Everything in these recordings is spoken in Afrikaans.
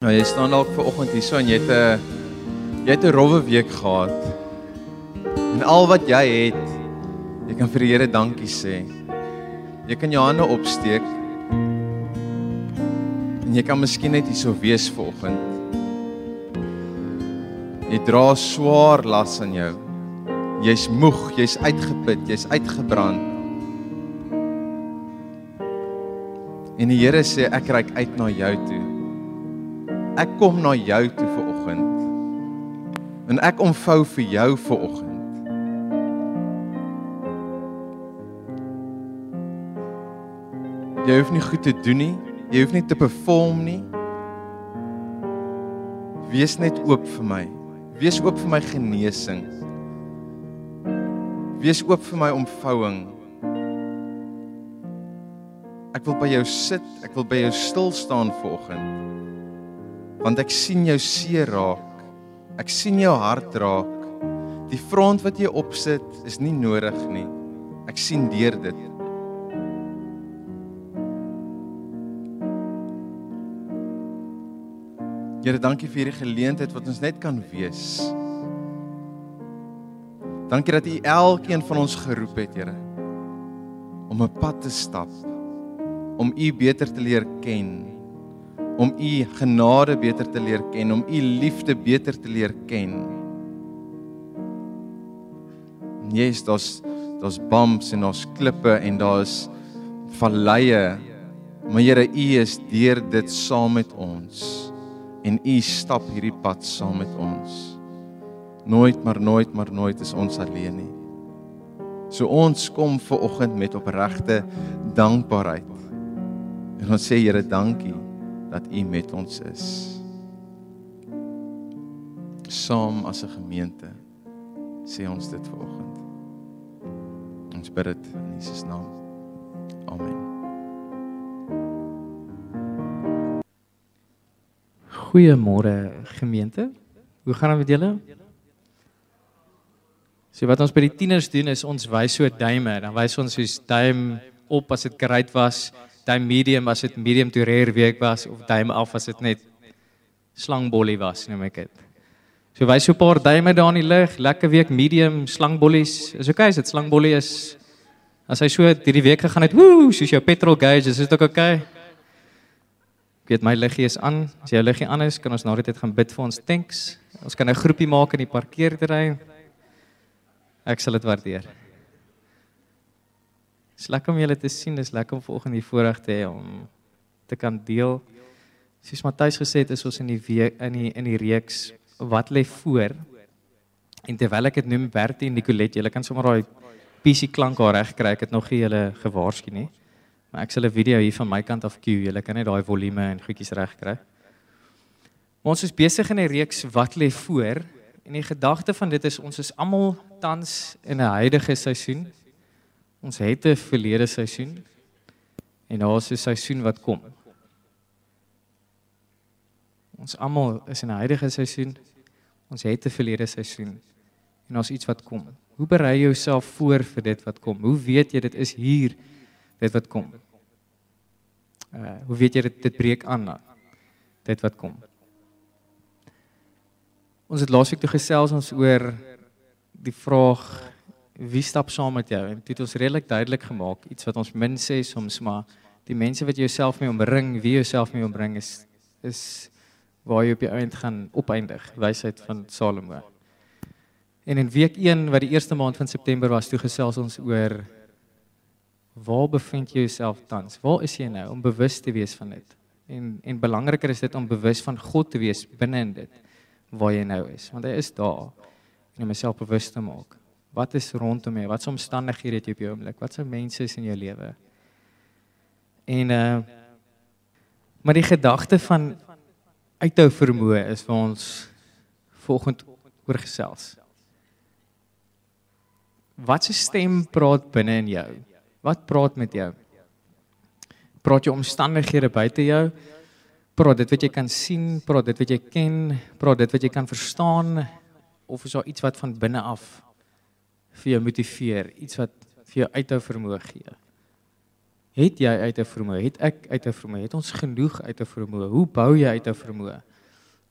Nou jy staan dalk ver oggend hier so en jy het 'n jy het 'n rowwe week gehad. En al wat jy het, jy kan vir die Here dankie sê. Jy kan jou hande opsteek. En jy kan miskien net hierso wees ver oggend. Jy dra swaar las aan jou. Jy's moeg, jy's uitgeput, jy's uitgebrand. En die Here sê ek reik uit na jou toe. Ek kom na jou toe vir oggend. En ek omvou vir jou vir oggend. Jy hoef nie goed te doen nie. Jy hoef nie te perform nie. Wees net oop vir my. Wees oop vir my genesing. Wees oop vir my omvouing. Ek wil by jou sit, ek wil by jou stil staan vanoggend. Want ek sien jou seer raak. Ek sien jou hart raak. Die front wat jy opsit is nie nodig nie. Ek sien deur dit. Here, dankie vir hierdie geleentheid wat ons net kan wees. Dankie dat U elkeen van ons geroep het, Here, om 'n pad te stap, om U beter te leer ken, om U genade beter te leer ken, om U liefde beter te leer ken. Jesus, daar's daar's bumps en daar's klippe en daar's valleie. Maar Here, U is deur dit saam met ons en u stap hierdie pad saam met ons. Nooit maar nooit maar nooit is ons alleen nie. So ons kom ver oggend met opregte dankbaarheid. En ons sê Here dankie dat u met ons is. Saam as 'n gemeente sê ons dit ver oggend. Ons bid dit in Jesus naam. Amen. Goeiemôre gemeente. Hoe gaan dit met julle? So wat ons by die tieners doen is ons wys so duime, dan wys ons soos duim op as dit great was, duim medium as dit medium to rare week was of duim af as dit net slangbollie was, noem ek dit. So wys so 'n paar duime daar in die lig, lekker week medium slangbollies. Is okay as dit slangbollie is. As hy so hierdie week gegaan het, woe, soos jou petrol gauge, is dit ook okay? weet my liggie is aan. As jou liggie aan is, kan ons na die tyd gaan bid vir ons tanks. Ons kan 'n groepie maak in die parkeerterrein. Ek sal dit waardeer. Dis lekker om julle te sien. Dis lekker om vanoggend hier voorreg te hê om te kan deel. Soos Matthys gesê het, is ons in die week in die in die reeks wat lê voor. En terwyl ek dit noem Bertie en Nicolet, julle kan sommer daai PC klank daar reg kry. Ek het nog nie julle gewaarsku nie. Maar ek sal 'n video hier van my kant af cue. Julle kan net daai volume en goedjies reg kry. Maar ons is besig in 'n reeks wat lê voor en die gedagte van dit is ons is almal tans in 'n huidige seisoen. Ons het 'n verlede seisoen en daar's 'n seisoen wat kom. Ons almal is in 'n huidige seisoen. Ons het 'n verlede seisoen en ons iets wat kom. Hoe berei jy jouself voor vir dit wat kom? Hoe weet jy dit is hier? dit wat kom. Uh hoe weet jy dit dit breek aan dit wat kom. Ons het laasweek toe gesels ons oor die vraag wie stap saam met jou en dit het ons redelik duidelik gemaak iets wat ons min sê soms maar die mense wat jouself mee omring, wie jouself mee omring is is waar jy op die eind gaan opeindig, wysheid van Salomo. En in week 1 wat die eerste maand van September was, toe gesels ons oor waar bevind jy jouself tans? Waar is jy nou om bewus te wees van dit? En en belangriker is dit om bewus van God te wees binne in dit waar jy nou is, want hy is daar om jouself bewus te maak. Wat is rondom jou? Wat se omstandighede het jy op jou oomblik? Wat se mense is in jou lewe? En uh maar die gedagte van uithou vermoë is vir ons volgend oorgesels. Wat se stem praat binne in jou? Wat praat met jou? Praat jou omstandighede buite jou? Praat dit wat jy kan sien, praat dit wat jy ken, praat dit wat jy kan verstaan of is daar iets wat van binne af vir jou motiveer, iets wat vir jou uithou vermoë gee? Het jy uithou vermoë? Het ek uithou vermoë? Het ons genoeg uithou vermoë? Hoe bou jy uithou vermoë?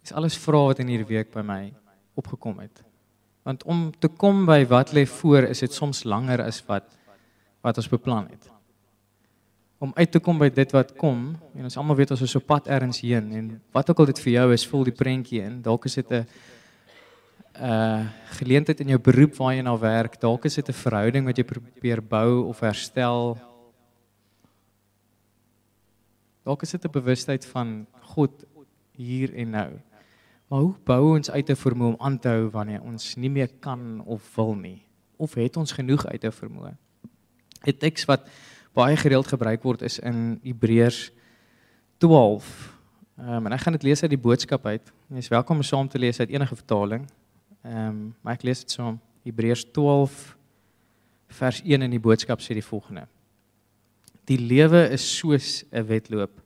Dis alles vrae wat in hierdie week by my opgekom het. Want om te kom by wat lê voor is dit soms langer as wat wat ons beplan het. Om uit te kom by dit wat kom en ons almal weet ons is op pad ergens heen en wat ook al dit vir jou is, vul die prentjie in. Dalk is dit 'n uh geleentheid in jou beroep waar jy na werk, dalk is dit 'n verhouding wat jy probeer bou of herstel. Dalk is dit 'n bewustheid van God hier en nou. Maar hoe bou ons uit 'n vermoë om aan te hou wanneer ons nie meer kan of wil nie? Of het ons genoeg uit 'n vermoë? 'n Teks wat baie gereeld gebruik word is in Hebreërs 12. Ehm um, en ek gaan dit lees uit die boodskap uit. Jy is welkom om saam te lees uit enige vertaling. Ehm um, maar ek lees dit saam. Hebreërs 12 vers 1 in die boodskap sê die volgende: Die lewe is soos 'n wedloop.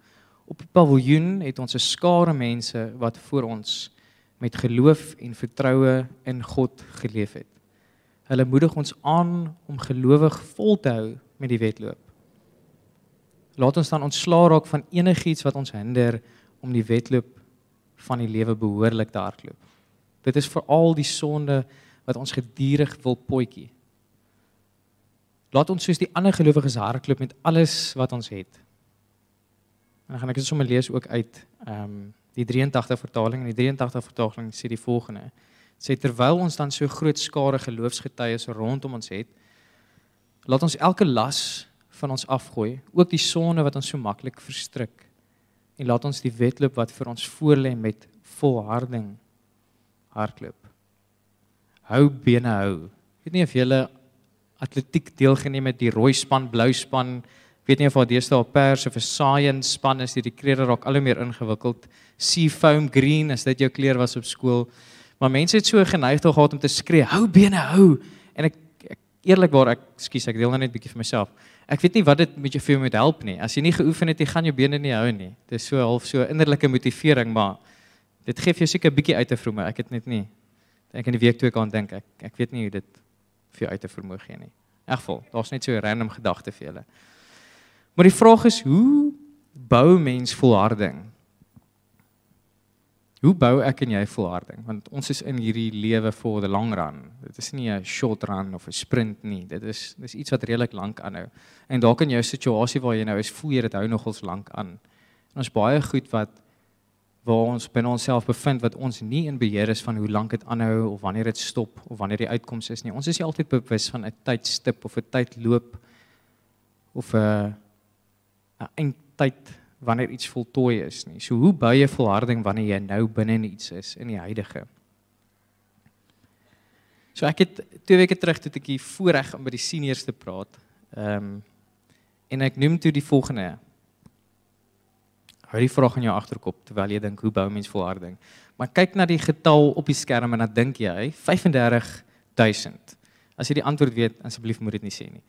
Op die paviljoen het ons 'n skare mense wat voor ons met geloof en vertroue in God geleef het. Hulle moedig ons aan om gelowig vol te hou met die wedloop. Laat ons dan ontslaa raak van enigiets wat ons hinder om die wedloop van die lewe behoorlik te hardloop. Dit is veral die sonde wat ons gedurig wil potjie. Laat ons soos die ander gelowiges hardloop met alles wat ons het. En dan gaan ek dit sommer lees ook uit ehm um, die 83 vertaling en die 83 vertaling sê die volgende. Sê terwyl ons dan so groot skare geloofsgetuies rondom ons het, laat ons elke las van ons afgooi, ook die sonde wat ons so maklik verstrik. En laat ons die wedloop wat vir ons voorlê met volharding hardloop. Hou bene hou. Weet nie of julle atletiek deelgeneem het, die rooi span, blou span, weet nie of daar deesdae 'n pers of 'n science span is, die klere raak al hoe meer ingewikkeld. Sea foam green as dit jou kleur was op skool. Maar mense het so geneig toe gehad om te skree, hou bene hou. En ek, ek eerlikwaar, ek skus, ek deel nou net 'n bietjie vir myself. Ek weet nie wat dit met jou vir moet help nie. As jy nie geoefen het, jy gaan jou bene nie hou nie. Dit is so half so innerlike motivering, maar dit gee vir jou seker 'n bietjie uit te vroom. Ek het net nie ek in die week toe ek aan dink ek ek weet nie hoe dit vir jou uit te vermoë gee nie. In geval, daar's net so 'n random gedagte vir julle. Maar die vraag is hoe bou mens volharding? Hoe bou ek en jy volharding? Want ons is in hierdie lewe vir the long run. Dit is nie 'n short run of 'n sprint nie. Dit is dis iets wat redelik lank aanhou. En dalk in jou situasie waar jy nou is, voel jy dit hou nogals lank aan. En ons baie goed wat waar ons binne onsself bevind wat ons nie in beheer is van hoe lank dit aanhou of wanneer dit stop of wanneer die uitkoms is nie. Ons is nie altyd bewus van 'n tydstip of 'n tydloop of 'n 'n eindtyd wanneer iets voltooi is nie. So hoe bou jy volharding wanneer jy nou binne in iets is in die huidige? So ek het twee weke terug toe ek hier voorreg om by die seniors te praat. Ehm um, en ek noem toe die volgende Hou die vraag in jou agterkop terwyl jy dink hoe bou mens volharding. Maar kyk na die getal op die skerm en dan dink jy 35000. As jy die antwoord weet, asseblief moet dit nie sê nie.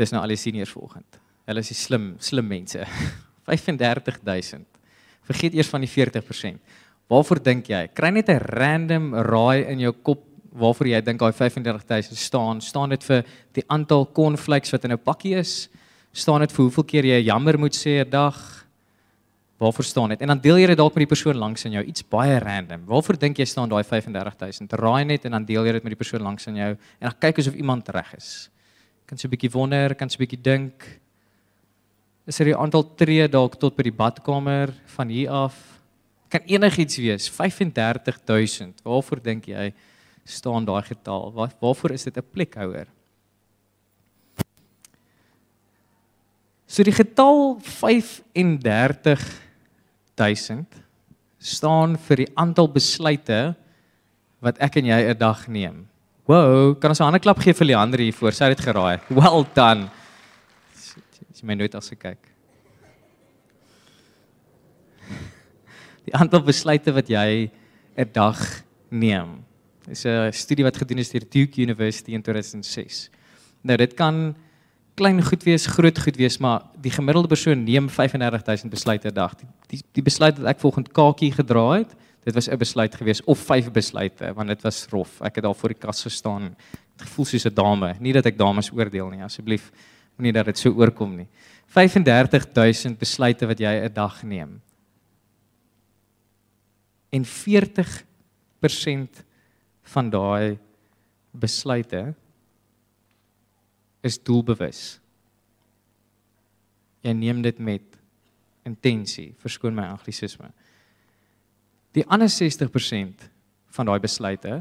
Dis nou al die seniors vanoggend. Hulle is die slim slim mense. 35000. Vergeet eers van die 40%. Waarvoor dink jy? Kry net 'n random raai in jou kop waarvoor jy dink daai 35000 staan. Staan dit vir die aantal cornflakes wat in 'n pakkie is? Staan dit vir hoeveel keer jy jammer moet sê 'n dag? Waarvoor staan dit? En dan deel jy dit dalk met die persoon langs in jou, iets baie random. Waarvoor dink jy staan daai 35000? Raai net en dan deel jy dit met die persoon langs in jou en dan kyk asof iemand reg is. Kan so 'n bietjie wonder, kan so 'n bietjie dink. Is er 'n aantal tree dalk tot by die badkamer van hier af? Kan enigiets wees. 35000. Waarvoor dink jy staan daai getal? Waar, waarvoor is dit 'n plekhouer? So die getal 35 1000 staan vir die aantal besluite wat ek en jy 'n dag neem. Wow, kan ons 'n hande klap gee vir Leander hier voor? Sy het dit geraai. Well done. Sy my nooit as gekyk. Die aantal besluite wat jy 'n dag neem. Dis 'n studie wat gedoen is deur Duke University in 2006. Nou dit kan klein goed wees, groot goed wees, maar die gemiddelde persoon neem 35000 besluite 'n dag. Die, die die besluit wat ek volgens Kakie gedra het, dit was 'n besluit gewees of vyf besluite, want dit was rof. Ek het daar voor die kas gestaan, het gevoel soos 'n dame. Nie dat ek dames oordeel nie, asseblief. Moenie dat dit so oorkom nie. 35000 besluite wat jy 'n dag neem. En 40% van daai besluite is doelbewus. Jy neem dit met intensie, verskoon my anglisisme. Die ander 60% van daai besluite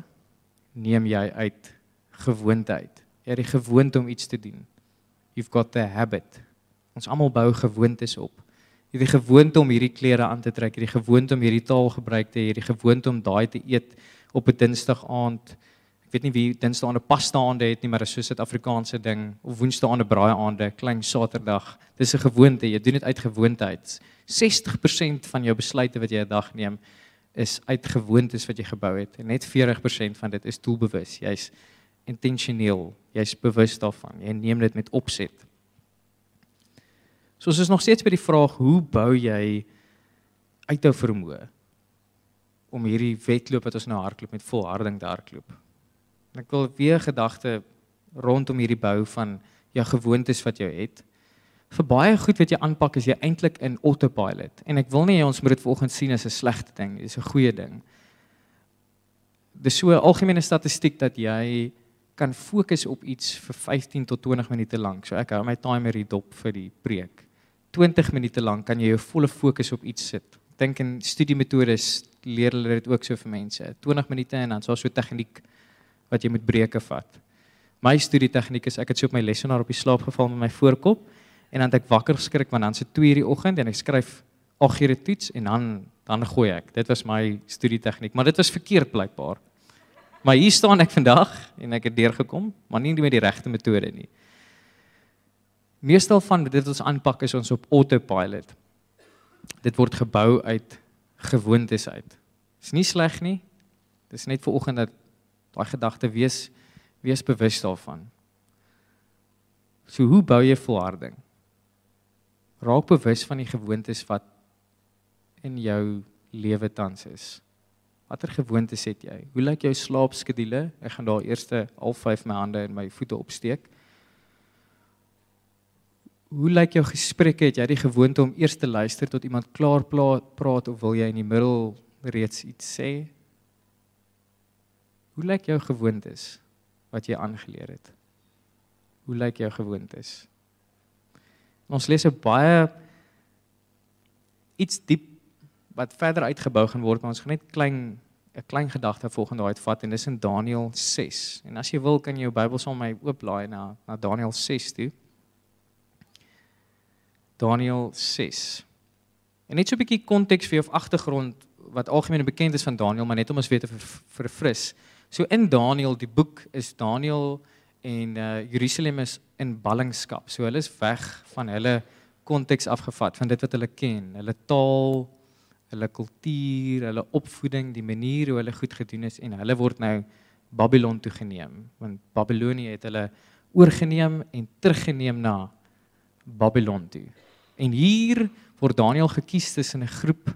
neem jy uit gewoonte uit. Jy het die gewoonte om iets te doen. You've got the habit. Ons almal bou gewoontes op. Jy het die gewoonte om hierdie klere aan te trek, jy het die gewoonte om hierdie taal gebruik te hê, jy het die gewoonte om daai te eet op 'n Dinsdag aand. Weet nie wie Dinsdag aande pasta aande het nie, maar dit is so 'n Suid-Afrikaanse ding of Woensdae aande braai aande, klein Saterdag. Dis 'n gewoonte, jy doen dit uit gewoonte uit. 60% van jou besluite wat jy 'n dag neem is uit gewoontes wat jy gebou het en net 40% van dit is doelbewus. Jy's intentioneel, jy's bewus daarvan. Jy neem dit met opset. So ons is nog steeds by die vraag hoe bou jy uithou vermoë om hierdie wedloop wat ons nou hardloop met volharding te hardloop. En ek wil weer gedagte rondom hierdie bou van jou gewoontes wat jy het. Vir baie goed wat jy aanpak is jy eintlik in autopilot en ek wil nie ons moet dit vanoggend sien as 'n slegte ding, dis 'n goeie ding. Dis so 'n algemene statistiek dat jy kan fokus op iets vir 15 tot 20 minute lank. So ek hou my timer hier dop vir die preek. 20 minute lank kan jy jou volle fokus op iets sit. Ek dink in studiemetodes leer hulle dit ook so vir mense. 20 minute en dan so 'n tegniek wat jy moet breuke vat. My studie tegniek is ek het so op my lesenaar op die slaap geval met my voorkop en dan het ek wakker geskrik want dan se 2:00 die oggend en ek skryf 8 ure toets en dan dan gooi ek. Dit was my studie tegniek, maar dit was verkeerd blykbaar. Maar hier staan ek vandag en ek het deurgekom, maar nie met die regte metode nie. Meestal van dit ons aanpak is ons op autopilot. Dit word gebou uit gewoontes uit. Dis nie sleg nie. Dis net vir oggend dat daai gedagte wees wees bewus daarvan. So hoe bou jy volharding? Raak bewus van die gewoontes wat in jou lewe tans is. Watter gewoontes het jy? Hoe lyk jou slaapskedule? Ek gaan daar eers half 5 my hande en my voete opsteek. Hoe lyk jou gesprekke? Het jy die gewoonte om eers te luister tot iemand klaar praat of wil jy in die middel reeds iets sê? Hoe lyk jou gewoontes wat jy aangeleer het? Hoe lyk jou gewoontes? Ons lees 'n baie iets diep wat verder uitgebou gaan word, maar ons gaan net klein 'n klein gedagte volgende uitvat en dis in Daniël 6. En as jy wil kan jy jou Bybel saam met my oopblaai na na Daniël 6 toe. Daniël 6. En net so 'n bietjie konteks vir jou of agtergrond wat algemeen bekend is van Daniël, maar net om ons weer te verfris. So in Daniël, die boek is Daniël en uh Jerusalem is in ballingskap. So hulle is weg van hulle konteks afgevat van dit wat hulle ken, hulle taal, hulle kultuur, hulle opvoeding, die manier hoe hulle goed gedoen is en hulle word nou Babylon toe geneem, want Babylonie het hulle oorgeneem en teruggeneem na Babylon toe. En hier word Daniël gekies tussen 'n groep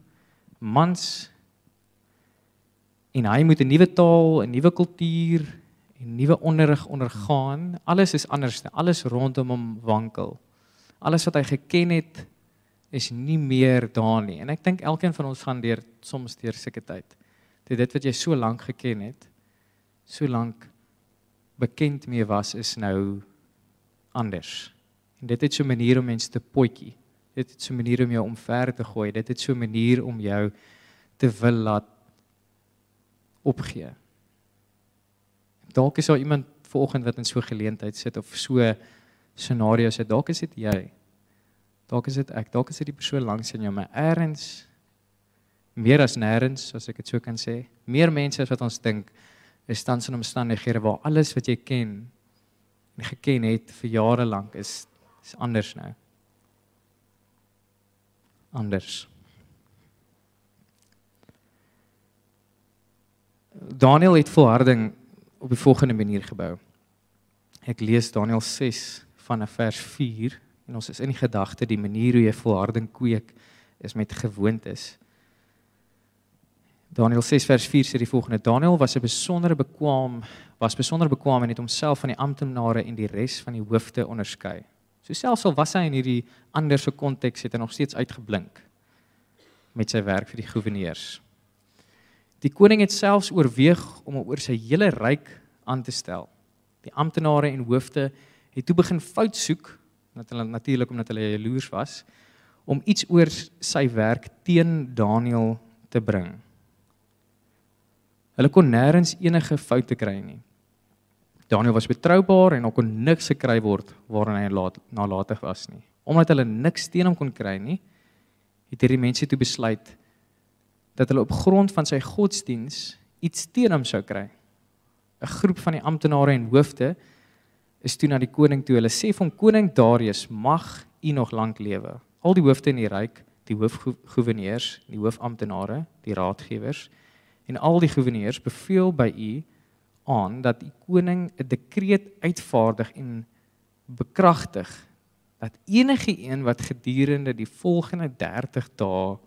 mans en hy moet 'n nuwe taal, 'n nuwe kultuur en nuwe onderrig ondergaan. Alles is anders, alles rondom hom wankel. Alles wat hy geken het is nie meer daar nie. En ek dink elkeen van ons gaan deur soms deur sulke tyd. Dit dit wat jy so lank geken het, so lank bekend mee was is nou anders. En dit het so 'n manier om mense te potjie. Dit het so 'n manier om jou omver te gooi. Dit het so 'n manier om jou te wil laat opgee. Dalk is daar iemand vanoggend wat in so 'n geleentheid sit of so scenario's het. Dalk is dit jy. Dalk is dit ek. Dalk is dit die persoon langs in jou, maar eers meer as nêrens, as ek dit so kan sê. Meer mense as wat ons dink is tans in omstandighede waar alles wat jy ken en geken het vir jare lank is is anders nou. Anders. Daniel het volharding op die volgende manier gebou. Ek lees Daniel 6 van vers 4 en ons is in die gedagte die manier hoe jy volharding kweek is met gewoontes. Daniel 6 vers 4 sê die volgende: Daniel was 'n besondere bekwaam was besonder bekwaam en het homself van die amptenare en die res van die hoofde onderskei. So selfs al was hy in hierdie ander se konteks het hy nog steeds uitgeblink met sy werk vir die goewerneurs. Die koning het selfs oorweeg om oor sy hele ryk aan te stel. Die amptenare en hoofde het toe begin fout soek, natuurlik omdat hulle jaloers was, om iets oor sy werk teen Daniël te bring. Hulle kon nêrens enige foute kry nie. Daniël was betroubaar en kon niks gekry word waaraan hy laat, nalatig was nie. Omdat hulle niks teen hom kon kry nie, het hierdie mense toe besluit dat hulle op grond van sy godsdiens iets teen hom sou kry. 'n Groep van die amptenare en hoofde is toe na die koning toe. Hulle sê vir hom koning Darius, mag u nog lank lewe. Al die hoofde in die ryk, die hoofgouverneurs, die hoofamptenare, die raadgewers en al die gouverneurs beveel by u aan dat die koning 'n dekreet uitvaardig en bekragtig dat enige een wat gedurende die volgende 30 dae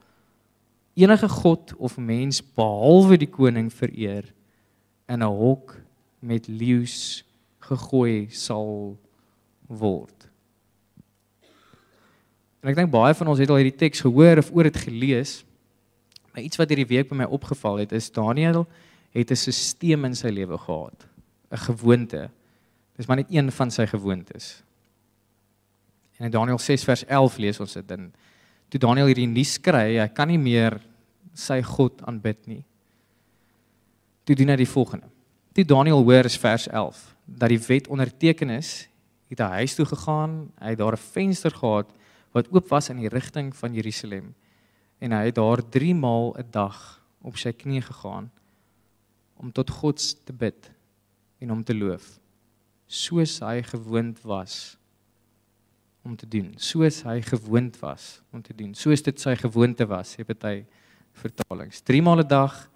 enige god of mens behalwe die koning vereer in 'n hok met leeu's gegooi sal word. En ek dink baie van ons het al hierdie teks gehoor of oor dit gelees. Maar iets wat hierdie week by my opgeval het is Daniël het 'n stelsel in sy lewe gehad, 'n gewoonte. Dis maar net een van sy gewoontes. En in Daniël 6 vers 11 lees ons dit dan toe Daniël hierdie nuus kry, hy kan nie meer sy God aanbid nie. Toe doen hy die volgende. Toe Daniël hoor is vers 11 dat die wet onderteken is, het hy huis toe gegaan, hy het daar 'n venster gehad wat oop was in die rigting van Jerusalem en hy het daar 3 maal 'n dag op sy knie gegaan om tot God te bid en om te loof soos hy gewoond was om te doen soos hy gewoond was om te doen soos dit sy gewoonte was sê party vertalings. 3 maal 'n dag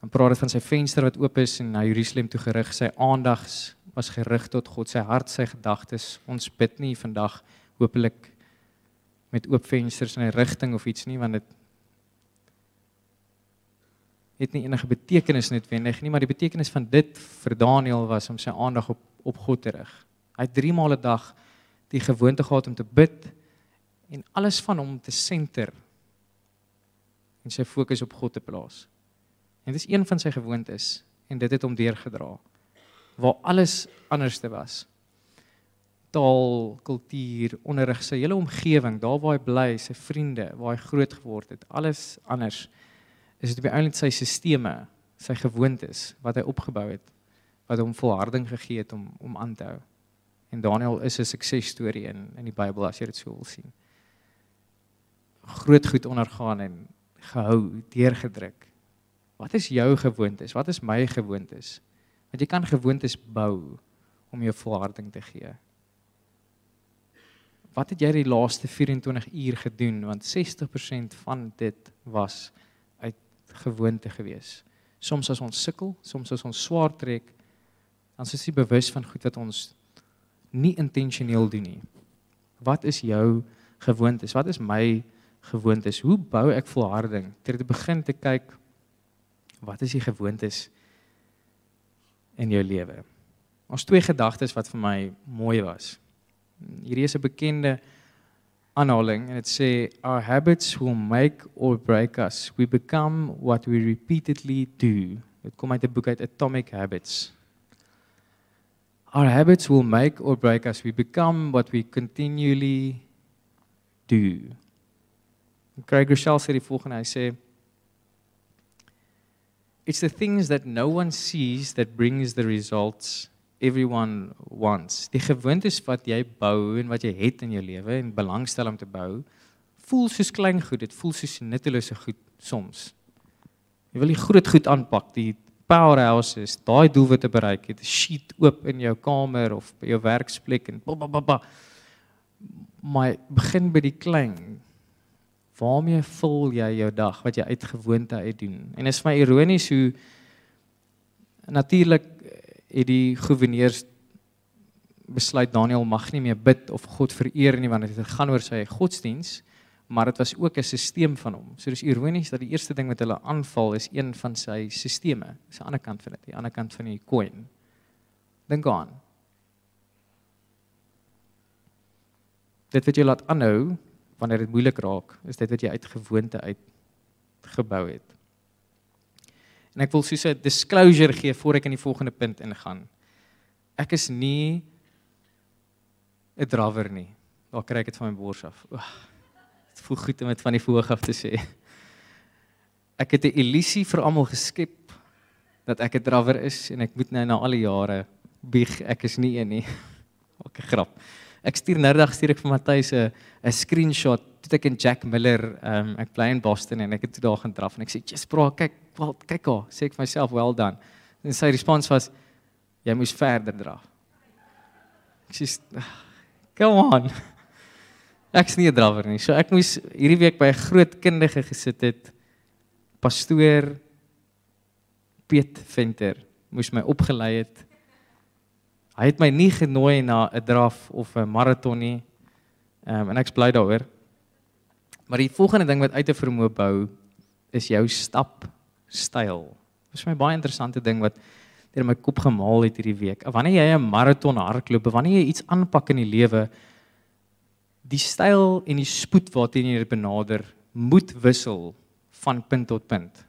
dan praat dit van sy venster wat oop is en na Jerusalem toe gerig. Sy aandags was gerig tot God. Sy hart sy gedagtes. Ons bid nie vandag hopelik met oop vensters in 'n rigting of iets nie want dit het nie enige betekenis noodwendig nie, maar die betekenis van dit vir Daniël was om sy aandag op op God te rig. Hy het 3 maal 'n dag die gewoonte gehad om te bid en alles van hom te senter en sy fokus op God te plaas. En dit is een van sy gewoontes en dit het hom deurgedra waar alles anderste was. Taal, kultuur, onderrig, sy hele omgewing, daar waar hy bly, sy vriende, waar hy groot geword het, alles anders is dit by eintlik sy sisteme, sy gewoontes wat hy opgebou het wat hom volharding gegee het om om aan te hou. En Daniel is 'n suksesstorie in in die Bybel as jy dit sou wil sien. Groot goed ondergaan en gehou, deurgedruk. Wat is jou gewoontes? Wat is my gewoontes? Want jy kan gewoontes bou om jou volharding te gee. Wat het jy die laaste 24 uur gedoen? Want 60% van dit was gewoonte gewees. Soms as ons sukkel, soms as ons swaar trek, dan is jy bewus van goed wat ons nie intentioneel doen nie. Wat is jou gewoontes? Wat is my gewoontes? Hoe bou ek volharding? Ter te begin te kyk wat is die gewoontes in jou lewe? Ons twee gedagtes wat vir my mooi was. Hierdie is 'n bekende aanhaling en dit sê our habits will make or break us. We become what we repeatedly do. Dit kom uit 'n boek uit Atomic Habits. Our habits will make or break us. We become what we continually do. Craig Rochelle sê die volgende, hy sê It's the things that no one sees that brings the results everyone wants. Die gewoontes wat jy bou en wat jy het in jou lewe en belangstel om te bou, voel soos klein goed, dit voel soos nuttelose goed soms. Jy wil die groot goed aanpak, die powerhouses, daai doelwitte bereik, het 'n sheet oop in jou kamer of by jou werksplek en ba ba ba. Maar begin by die klein. Waarmee vul jy jou dag wat jy uit gewoonte uit doen? En is my ironies hoe natuurlik het die goewerneurs besluit Daniel mag nie meer bid of God vereer nie want dit gaan oor sy godsdiens maar dit was ook 'n stelsel van hom. So dis ironies dat die eerste ding wat hulle aanval is een van sy stelsels. Dis aan die ander kant van dit, die ander kant van die coin. Dink aan. Dit wat jy laat aanhou wanneer dit moeilik raak, is dit wat jy uit gewoonte uit gebou het. En ek wil soos 'n disclosure gee voor ek in die volgende punt ingaan. Ek is nie 'n drawer nie. Daar kry ek dit van my bors af. Oeg. Voel goed om dit van die voorg af te sê. Ek het 'n illusie vir almal geskep dat ek 'n drawer is en ek moet nou na al die jare bieg ek is nie een nie. Ook 'n grap. Ek stuur nerdag stuur ek vir Matthys 'n 'n screenshot toe ek in Jack Miller, ehm um, ek bly in Boston en ek het toe daar gaan draf en ek sê, "Just bro, kyk, wel, kyk haar." Sê ek vir myself, "Well done." En sy respons was, "Jy moes verder draf." Ek sê, "Come on." Ek's nie 'n drawer nie. So ek moes hierdie week by 'n groot kundige gesit het. Pastoor Piet Venter moes my opgelei het Hy het my nie genooi na 'n draf of 'n maraton nie. Ehm um, en ek's bly daaroor. Maar die volgende ding wat uit te vermoë bou is jou stap styl. Dit is my baie interessante ding wat deur my kop gemaal het hierdie week. Wanneer jy 'n maraton hardloop, wanneer jy iets aanpak in die lewe, die styl en die spoed waarteen jy dit benader, moet wissel van punt tot punt.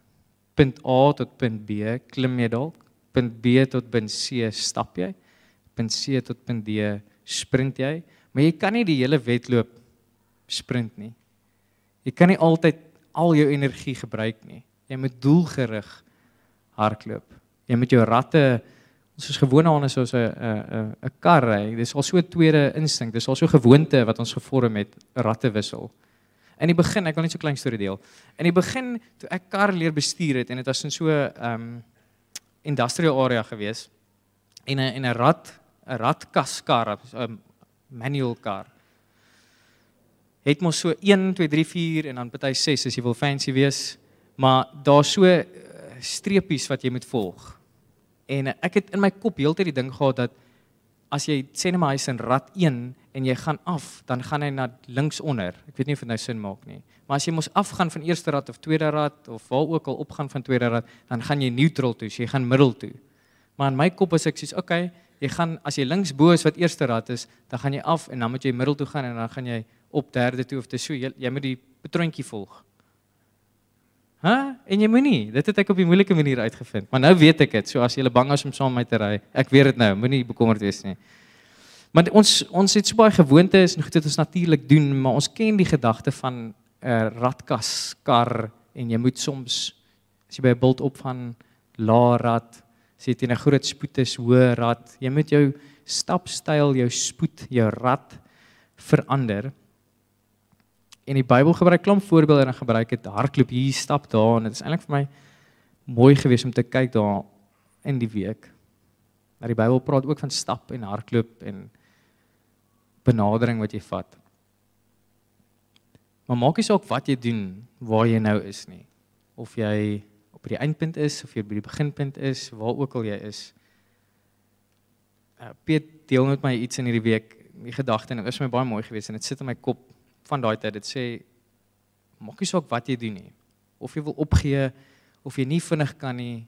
Punt A tot punt B klim jy dalk, punt B tot punt C stap jy punt C tot punt D sprint jy, maar jy kan nie die hele wedloop sprint nie. Jy kan nie altyd al jou energie gebruik nie. Jy moet doelgerig hardloop. Jy moet jou ratte ons is gewoond aan soos 'n 'n 'n kar ry. Dis al so 'n tweede instink. Dis al so gewoonte wat ons gevorm het ratte wissel. In die begin, ek wil net so 'n klein storie deel. In die begin toe ek kar leer bestuur het en dit was in so 'n um industrial area gewees en 'n en 'n rat 'n ratkaskar, 'n manual kar. Het mos so 1 2 3 4 en dan party 6 as jy wil fancy wees, maar daar's so eh, streepies wat jy moet volg. En ek het in my kop heeltyd die ding gehad dat as jy sê net maar hy's in rat 1 en jy gaan af, dan gaan hy na links onder. Ek weet nie of dit nou sin maak nie. Maar as jy mos afgaan van eerste rat of tweede rat of waar ook al opgaan van tweede rat, dan gaan jy neutral toe, so jy gaan middel toe. Maar in my kop is ek soos, okay, jy gaan as jy links bo is wat eerste rad is, dan gaan jy af en dan moet jy middel toe gaan en dan gaan jy op derde toe of te so jy, jy moet die patroontjie volg. Hæ? En jy moenie, dit het ek op die moeilike manier uitgevind. Maar nou weet ek dit. So as jy bang is om saam met my te ry, ek weet dit nou, moenie bekommerd wees nie. Maar ons ons het so baie gewoontes en goed wat ons natuurlik doen, maar ons ken die gedagte van 'n uh, ratkas kar en jy moet soms as jy by 'n bult op van lae rat sê teen 'n groot spoed is hoë rad. Jy moet jou stapstyl, jou spoed, jou rad verander. En die Bybel gebruik klomp voorbeelde en gebruik dit hardloop hier stap daar en dit is eintlik vir my mooi gewees om te kyk daar in die week. Maar die Bybel praat ook van stap en hardloop en benadering wat jy vat. Maar maak nie saak wat jy doen waar jy nou is nie. Of jy by die eindpunt is of jy by die beginpunt is, waar ook al jy is. Uh, Piet deel met my iets in hierdie week, die gedagte en dit is my baie mooi geweest en dit sit in my kop van daai tyd. Dit sê maak nie saak wat jy doen nie. Of jy wil opgee of jy nie vinnig kan nie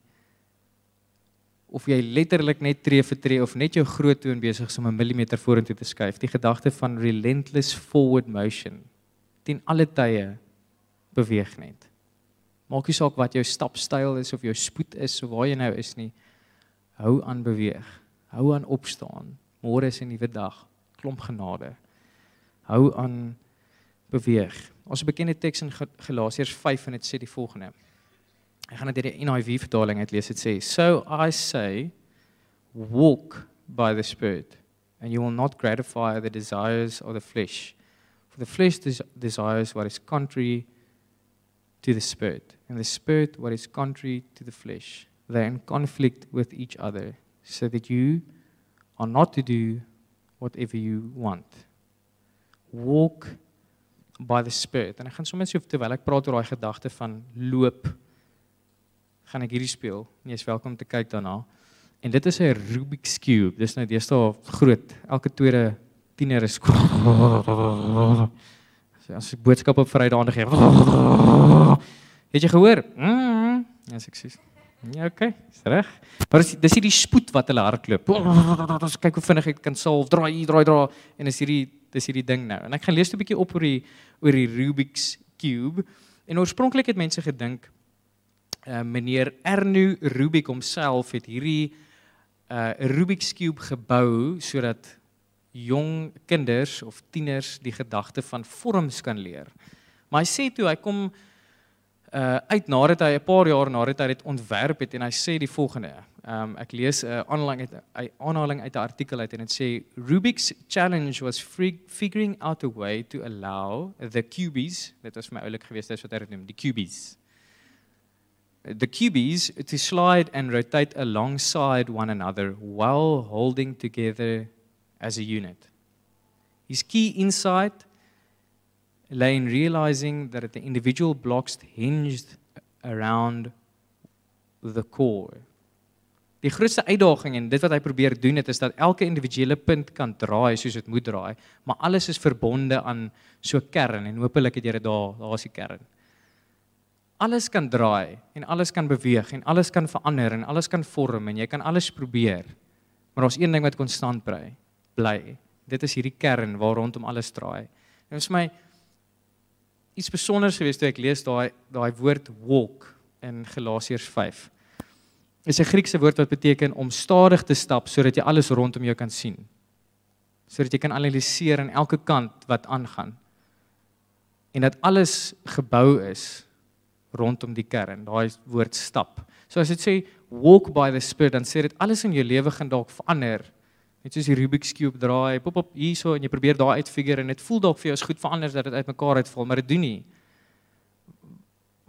of jy letterlik net tree vir tree of net jou groot toon besig is om 'n millimeter vorentoe te skuif. Die gedagte van relentless forward motion. Teen alle tye beweeg net. Maak nie saak wat jou stapstyl is of jou spoed is of waar jy nou is nie. Hou aan beweeg. Hou aan opstaan. Môre is 'n nuwe dag. Klomp genade. Hou aan beweeg. Ons bekende teks in Galasiërs 5 en dit sê die volgende. Ek gaan dit deur die NIV vertaling uitlees. Dit sê: "So I say, walk by the spirit, and you will not gratify the desires of the flesh. For the flesh des desires what is contrary to the spirit, and the spirit what is contrary to the flesh. They're in conflict with each other, so that you are not to do whatever you want. Walk by the spirit. En ek gaan sommer so terwyl ek praat oor daai gedagte van loop gaan ek hierdie speel. Jy is welkom te kyk daarna. En dit is 'n Rubik's cube. Dis nou deesdae groot. Elke tweede tiener is So as ek boodskap op Vrydag gee. Het jy gehoor? Mm, ja, ek sê. Ja, okay. Dis reg. Maar dis dis hierdie spoed wat hulle hardloop. Ons kyk hoe vinnig ek kan solve, draai, draai, draai en is hierdie dis hierdie ding nou. En ek gaan lees 'n bietjie op oor die oor die Rubik's cube. En oorspronklik het mense gedink uh, meneer Ernu Rubik homself het hierdie uh, Rubik's cube gebou sodat jong kinders of tieners die gedagte van vorms kan leer. Maar hy sê toe hy kom uh uit nadat hy 'n paar jaar nadat hy dit ontwerp het en hy sê die volgende. Um ek lees 'n uh, aanhaling uit 'n aanhaling uit 'n artikel uit en dit sê Rubik's challenge was figuring out a way to allow the cubies, dit was my oulik geweest dis wat hy dit noem, die cubies. The cubies to slide and rotate alongside one another while holding together as a unit. His key insight lay in realizing that the individual blocks hinged around the core. Die grootste uitdaging en dit wat hy probeer doen het is dat elke individuele punt kan draai soos dit moet draai, maar alles is verbonde aan so 'n kern en hopelik het jy dit daar, daar's die kern. Alles kan draai en alles kan beweeg en alles kan verander en alles kan vorm en jy kan alles probeer. Maar daar's een ding wat konstant bly, bly. Dit is hierdie kern waar rondom alles draai. En vir my iets spesiaals geweest toe ek lees daai daai woord walk in Galasiërs 5. Dit is 'n Griekse woord wat beteken om stadig te stap sodat jy alles rondom jou kan sien. Sodat jy kan analiseer aan elke kant wat aangaan. En dat alles gebou is rondom die kern, daai woord stap. So as dit sê walk by the spirit dan sê dit alles in jou lewe gaan dalk verander net soos die Rubik's cube draai, pop op hierso en jy probeer daar uitfigure en dit voel dalk vir jou is goed verander dat dit uitmekaar uitval, maar dit doen nie.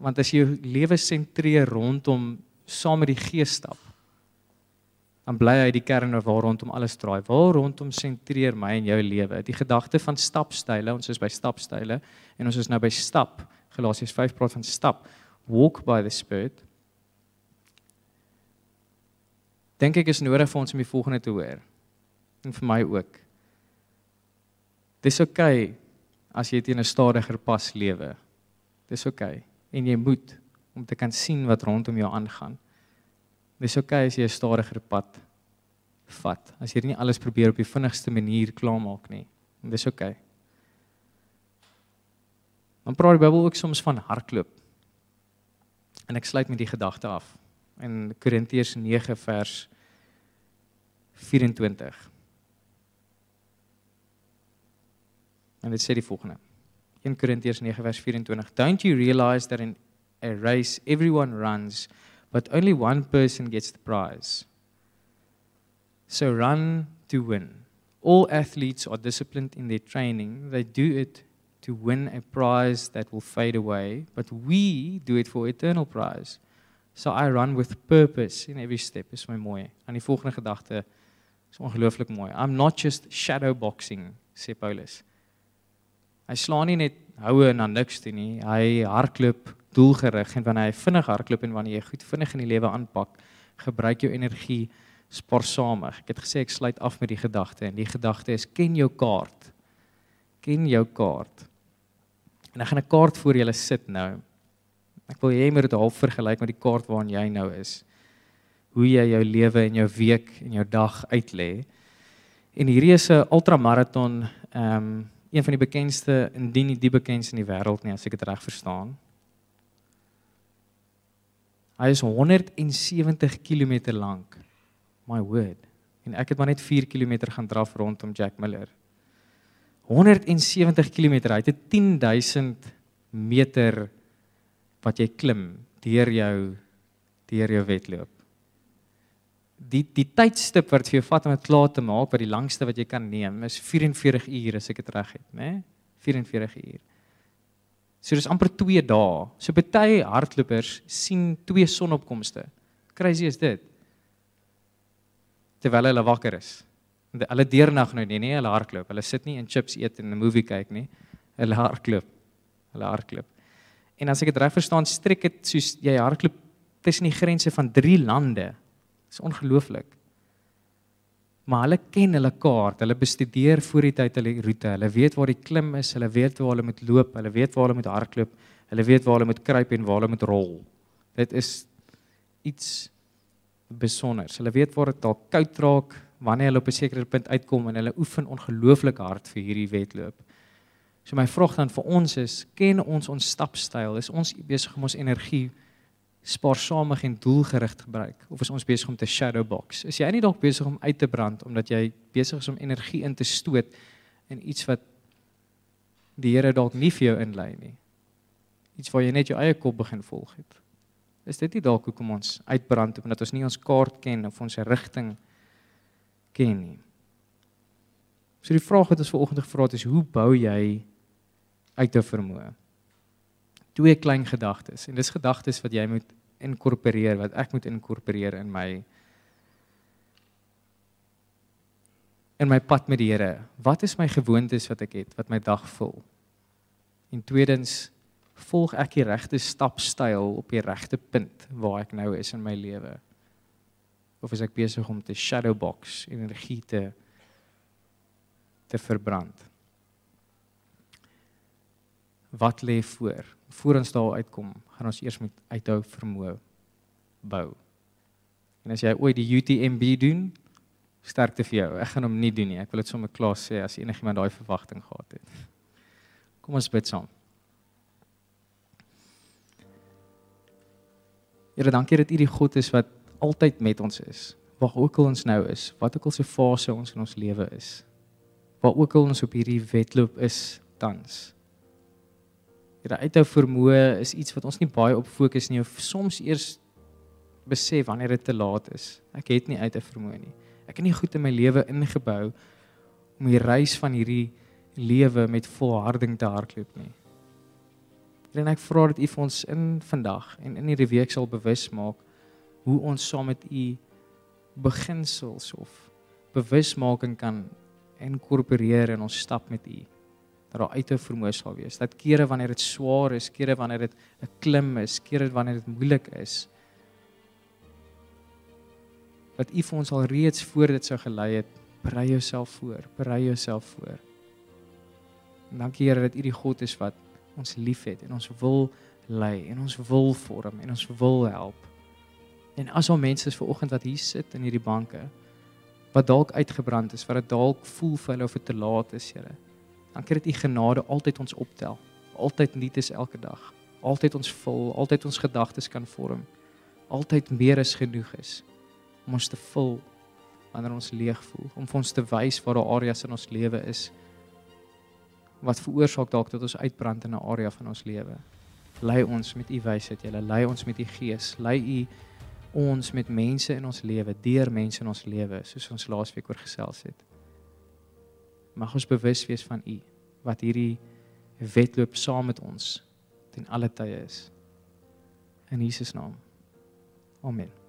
Want as jy jou lewe sentreer rondom saam met die Gees stap, dan bly hy die kern waar rondom alles draai. Waar rondom sentreer my en jou lewe? Die gedagte van stapstyle, ons is by stapstyle en ons is nou by stap. Galasiërs 5 praat van stap. Walk by the spirit. Dink ek is nodig vir ons om die volgende te hoor en vir my ook. Dis oukei okay as jy teen 'n stadiger pas lewe. Dis oukei okay. en jy moet om te kan sien wat rondom jou aangaan. Dis oukei okay as jy 'n stadiger pad vat. As jy nie alles probeer op die vinnigste manier klaarmaak nie. Dis oukei. Okay. Dan praat die Bybel ook soms van hardloop. En ek sluit met die gedagte af in Korintiërs 9 vers 24. En dit sê die volgende. 1 Korintiërs 9 vers 24. Don't you realize that in a race everyone runs but only one person gets the prize? So run to win. All athletes are disciplined in their training. They do it to win a prize that will fade away, but we do it for eternal prize. So I run with purpose in every step. Is my mooi. En die volgende gedagte is ongelooflik mooi. I'm not just shadow boxing, sê Paulus. Hy slaan nie net houe en dan niks toe nie. Hy hardloop doelgerig en wanneer hy vinnig hardloop en wanneer jy goed vinnig in die lewe aanpak, gebruik jou energie spaarsamig. Ek het gesê ek sluit af met die gedagte en die gedagte is ken jou kaart. Ken jou kaart. En ek gaan 'n kaart voor julle sit nou. Ek wil hê jy moet dit half vergelyk met die kaart waarin jy nou is. Hoe jy jou lewe en jou week en jou dag uitlê. En hierdie is 'n ultramaraton ehm um, een van die bekendste indien nie die bekendste in die wêreld nie as ek dit reg verstaan. Hy is 170 km lank. My word. En ek het maar net 4 km gaan draf rondom Jack Miller. 170 km. Hy het 10000 meter wat jy klim deur jou deur jou wedloop die die tydstip wat vir jou vat om dit klaar te maak, wat die langste wat jy kan neem, is 44 ure as ek dit reg het, né? 44 uur. So dis amper 2 dae. So baie hardlopers sien twee sonopkomste. Crazy is dit. Terwyl hulle wakker is. Hulle deernag nou nie, nee, hulle hardloop. Hulle sit nie en chips eet en 'n movie kyk nie. Hulle hardloop. Hulle hardloop. En as ek dit reg verstaan, strek dit soos jy hardloop tussen die grense van 3 lande Dis ongelooflik. Maar hulle ken hulle kaart, hulle bestudeer voor die tyd hulle roete. Hulle weet waar die klim is, hulle weet waar hulle moet loop, hulle weet waar hulle moet hardloop, hulle weet waar hulle moet kruip en waar hulle moet rol. Dit is iets besonders. Hulle weet waar dit dalk koud raak wanneer hulle op 'n sekere punt uitkom en hulle oefen ongelooflik hard vir hierdie wedloop. So my vraag dan vir ons is, ken ons ons stapstyl? Is ons besig om ons energie spaarsamig en doelgerig gebruik of is ons besig om te shadow box? Is jy nie dalk besig om uit te brand omdat jy besig is om energie in te stoot in iets wat die Here dalk nie vir jou inlei nie? Iets waar jy net jou eie kop begin volg het. Is dit nie dalk hoekom ons uitbrand omdat ons nie ons kaart ken of ons rigting ken nie? So die vraag wat ons vanoggend gevra het is hoe bou jy uit te vermoë? Twee klein gedagtes en dis gedagtes wat jy moet inkorporeer wat ek moet inkorporeer in my in my pad met die Here. Wat is my gewoontes wat ek het wat my dag vul? En tweedens volg ek die regte stapstyl op die regte punt waar ek nou is in my lewe? Of is ek besig om te shadowbox energie te te verbrand? Wat lê voor? Voor ons daar uitkom, gaan ons eers met uithou vermoë bou. En as jy ooit die UTMB doen, sterkte vir jou. Ek gaan hom nie doen nie. Ek wil dit sommer klaar sê as enigiemand daai verwagting gehad het. Kom ons bid saam. Here, dankie dat U die God is wat altyd met ons is. Waar ook al ons nou is, wat ook al se fase ons in ons lewe is. Waar ook al ons op hierdie wedloop is tans. Here uithou vermoë is iets wat ons nie baie op fokus nie of soms eers besef wanneer dit te laat is. Ek het nie uithou vermoë nie. Ek het nie goed in my lewe ingebou om die reis van hierdie lewe met volharding te hardloop nie. En ek vra dat U vir ons in vandag en in hierdie week sal bewus maak hoe ons saam met U beginsels of bewusmaking kan inkorporeer in ons stap met U dat daar uithou vermoë sal wees. Dat kere wanneer dit swaar is, kere wanneer dit 'n klim is, kere wanneer dit moeilik is, dat U vir ons al reeds voor dit sou gelei het, berei jouself voor, berei jouself voor. En dankie Here dat U die God is wat ons liefhet en ons wil lei en ons wil vorm en ons wil help. En as al mense is ver oggend wat hier sit in hierdie banke wat dalk uitgebrand is, wat dit dalk voel vir hulle of dit te laat is, Here dankie dat u genade altyd ons optel. Altyd nuut is elke dag. Altyd ons vul, altyd ons gedagtes kan vorm. Altyd meer as genoeg is om ons te vul wanneer ons leeg voel, om vir ons te wys waar daar areas in ons lewe is wat veroorsaak dalk dat ons uitbrand in 'n area van ons lewe. Lei ons met u wysheid, Here, lei ons met u gees, lei u ons met mense in ons lewe, deur mense in ons lewe, soos ons laasweek oor gesels het mag ons bewus wees van U wat hierdie wedloop saam met ons ten alle tye is. In Jesus naam. Amen.